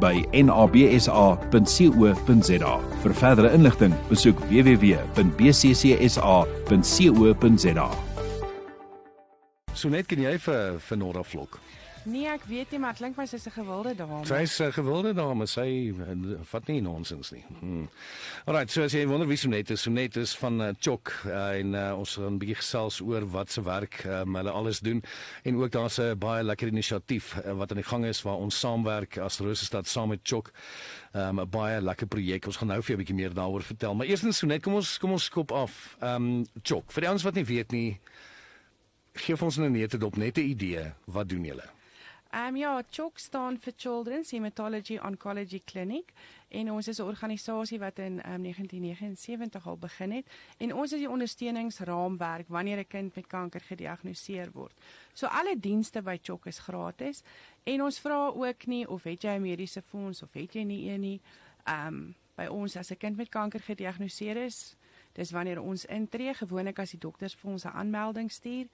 by nabsa.co.za. Vir verdere inligting, besoek www.bccsa.co.za. So net kan jy vir vir Nora vlok. Nee, ek weet nie, maar klink my 'n gewilde dame. Sy's 'n gewilde dame, sy uh, vat nie nonsens nie. Hmm. Alrite, so as jy wonder wie Sonet is, Sonet is van uh, Chok uh, en uh, ons gaan 'n bietjie gesels oor wat se werk um, hulle alles doen en ook daar's 'n baie lekker inisiatief uh, wat aan die gang is waar ons saamwerk as Rosestad saam met Chok. Um, 'n baie lekker projek. Ons gaan nou vir jou 'n bietjie meer daaroor vertel. Maar eers net Sonet, kom ons kom ons skop af. Ehm um, Chok, vir die ouens wat nie weet nie, gee vir ons 'n nette dop net 'n idee. Wat doen julle? Ehm um, ja, CHOC staan vir Children's Hematology Oncology Clinic en ons is 'n organisasie wat in um, 1979 al begin het en ons is die ondersteuningsraamwerk wanneer 'n kind met kanker gediagnoseer word. So alle dienste by CHOC is gratis en ons vra ook nie of het jy 'n mediese fonds of het jy nie een nie. Ehm um, by ons as 'n kind met kanker gediagnoseer is, dis wanneer ons intree, gewoonlik as die dokters vir ons 'n aanmelding stuur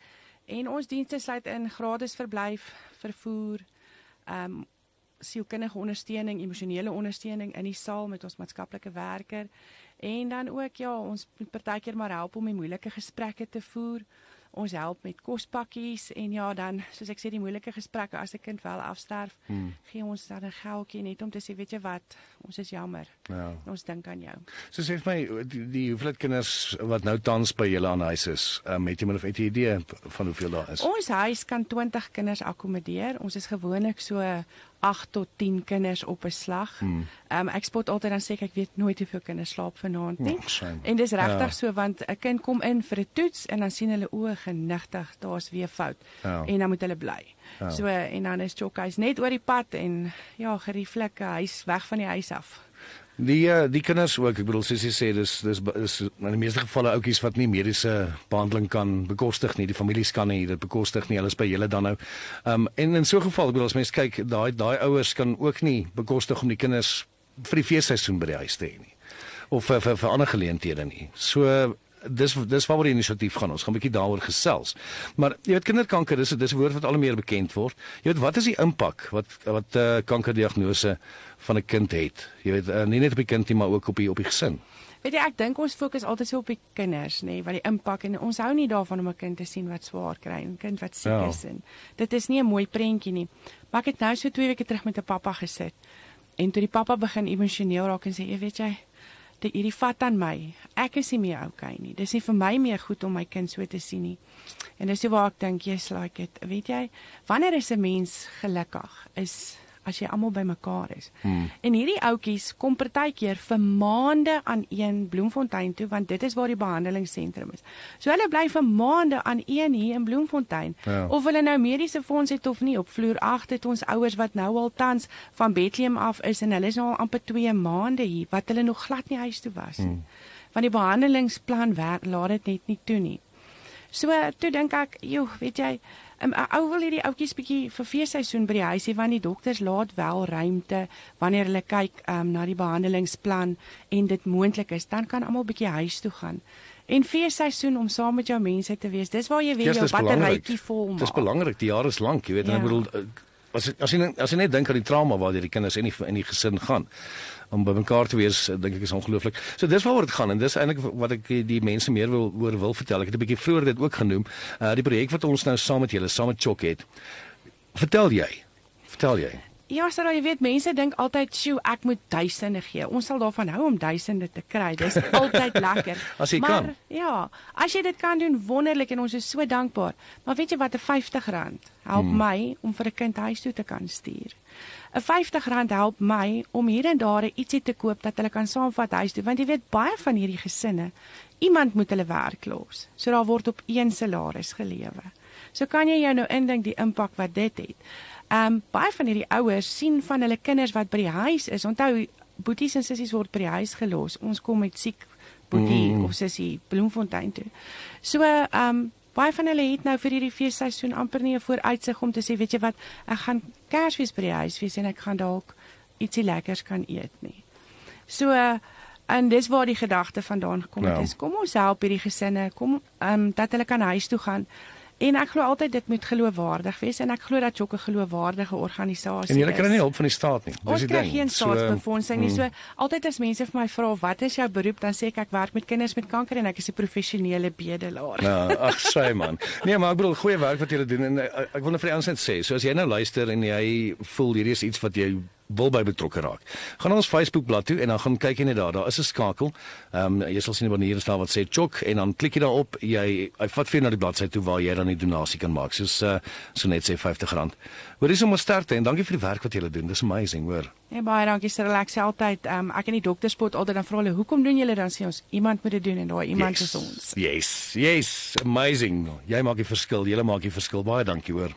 En ons dienste sluit in gratis verblyf, vervoer, ehm um, sielkundige ondersteuning, emosionele ondersteuning in die saal met ons maatskaplike werker en dan ook ja, ons moet partykeer maar help om die moeilike gesprekke te voer. Ons help met kospakkies en ja, dan soos ek sê die moeilike gesprekke as 'n kind wel afsterf, hmm. gee ons dan 'n geldjie net om te sê, weet jy wat, ons is jammer. Ja. Ons dink aan jou. So sê vir my die, die hoeveelheid kinders wat nou tans by julle aan huis is, um, het jy maar 'n idee van hoeveel daar is? Ons huis kan 20 kinders akkommodeer. Ons is gewoonlik so 8 tot 10 kinders op 'n slag. Hmm. um, ek spot altyd dan sê ek, ek weet nooit hoeveel kinders slaap vanaand nie. Oh, en dis regtig ja. so want 'n kind kom in vir 'n toets en dan sien hulle oë genigtig, daar's weer fout. Ja. En dan moet hulle bly. Ja. So en dan is Chokkies net oor die pad en ja, gerieflik huis weg van die huis af. Die uh, die kinders ook, ek bedoel soos jy sê, dis dis is in die meeste gevalle ouetjies wat nie mediese behandeling kan bekostig nie, die families kan nie dit bekostig nie, hulle is by julle dan nou. Ehm um, en in so 'n geval, ek bedoel as mens kyk, daai daai ouers kan ook nie bekostig om die kinders vir die feesseisoen by die huis te hê nie of vir, vir ander geleenthede nie. So dis dis waar die inisiatief gaan. Ons gaan 'n bietjie daaroor gesels. Maar jy weet kinderkanker dis dis 'n woord wat al meer bekend word. Jy weet wat is die impak wat wat uh, kankerdiagnose van 'n kind het? Jy weet uh, nie net op die kind nie, maar ook op die op die gesin. Weet jy, ek dink ons fokus altyd so op die kinders, nê, nee, wat die impak en ons hou nie daarvan om 'n kind te sien wat swaar kry, 'n kind wat siek ja. is en dit is nie 'n mooi prentjie nie. Maar ek het nou so 2 weke terug met 'n pappa gesit. En toe die pappa begin emosioneel raak en sê, "Jy weet jy, dit hierdie vat aan my. Ek is nie meer okay nie. Dis nie vir my meer goed om my kind so te sien nie. En dis waar ek dink jy's like it. Weet jy, wanneer is 'n mens gelukkig? Is as jy almal bymekaar is. Hmm. En hierdie ouetjies kom partykeer vir maande aan een Bloemfontein toe want dit is waar die behandelingsentrum is. So hulle bly vir maande aan een hier in Bloemfontein. Ja. Of hulle nou mediese fonds het of nie, op vloer 8 het ons ouers wat nou al tans van Bethlehem af is en hulle is nou al amper 2 maande hier wat hulle nog glad nie huis toe was nie. Hmm. Want die behandelingsplan werk laat dit net nie toe nie. So toe dink ek, joh, weet jy, 'n um, ou wil hierdie ouetjies bietjie vir feesseisoen by die huisie want die dokters laat wel ruimte wanneer hulle kyk um, na die behandelingsplan en dit moontlik is, dan kan almal bietjie huis toe gaan. En feesseisoen om saam met jou mense te wees, dis waar jy weer jou batterytjie vol maak. Dis belangrik, die jaar is lank, jy weet, ja. ek bedoel eh, as as jy as jy net dink aan die trauma waar die kinders in die in die gesin gaan om by mekaar te wees dink ek is ongelooflik. So dis waaroor dit gaan en dis eintlik wat ek die mense meer wil oor wil vertel. Ek het 'n bietjie vroeër dit ook genoem. Uh die projek wat ons nou saam met julle saam met Chok het. Vertel jy. Vertel jy. Ja, Sarah, jy weet mense dink altyd, "Sjoe, ek moet duisende gee." Ons sal daarvan hou om duisende te kry. Dis altyd lekker. as jy maar, kan. Ja, as jy dit kan doen, wonderlik en ons is so dankbaar. Maar weet jy wat, 'n R50 help hmm. my om vir 'n kind huis toe te kan stuur. 'n R50 help my om hier en daar ietsie te koop dat hulle kan saamvat huis toe, want jy weet baie van hierdie gesinne, iemand moet hulle werk los. So daar word op een salaris gelewe. So kan jy jou nou indink die impak wat dit het. Ehm um, baie van hierdie ouers sien van hulle kinders wat by die huis is. Onthou, boeties en sissies word by die huis gelos. Ons kom met siek boetie mm. of sissie Bloemfontein toe. So ehm um, baie van hulle het nou vir hierdie feesseisoen amper nie 'n vooruitsig om te sê, weet jy wat, ek gaan Kersfees by die huis wees en ek gaan dalk ietsie lekkers kan eet nie. So en dis waar die gedagte vandaan gekom het. Ja. Is, kom ons help hierdie gesinne, kom ehm um, dat hulle kan huis toe gaan. En ek glo altyd dit moet geloofwaardig wees en ek glo dat Jokke geloofwaardige organisasie is. En jy kry nie hulp van die staat nie. Dis die ding. Ons kry geen staatsbefondsing nie. So mm. altyd as mense vir my vra wat is jou beroep, dan sê ek ek werk met kinders met kanker en ek is 'n professionele bedelaar. Ja, ag sê man. Nee, maar ek bedoel goeie werk wat julle doen en ek, ek wil net vir die ouens net sê, so as jy nou luister en jy voel hierdie is iets wat jy wil by betrokke raak. Gaan na ons Facebook bladsy toe en dan gaan kyk jy net daar. Daar is 'n skakel. Ehm um, jy sal sien wanneer staan wat sê chok en dan klik jy daarop. Jy hy vat vir na die bladsy toe waar jy dan die donasie kan maak. Soos uh, so net sê R50. Hoor dis om te start en dankie vir die werk wat julle doen. Dis amazing, hoor. Ja baie dankie Sir Alex altyd. Ehm um, ek in die dokterspot altyd dan vra hulle hoekom doen julle dan sê ons iemand moet dit doen en daai iemand yes, is ons. Yes. Yes. Amazing. Jy maak die verskil. Jy maak die verskil. Baie dankie, hoor.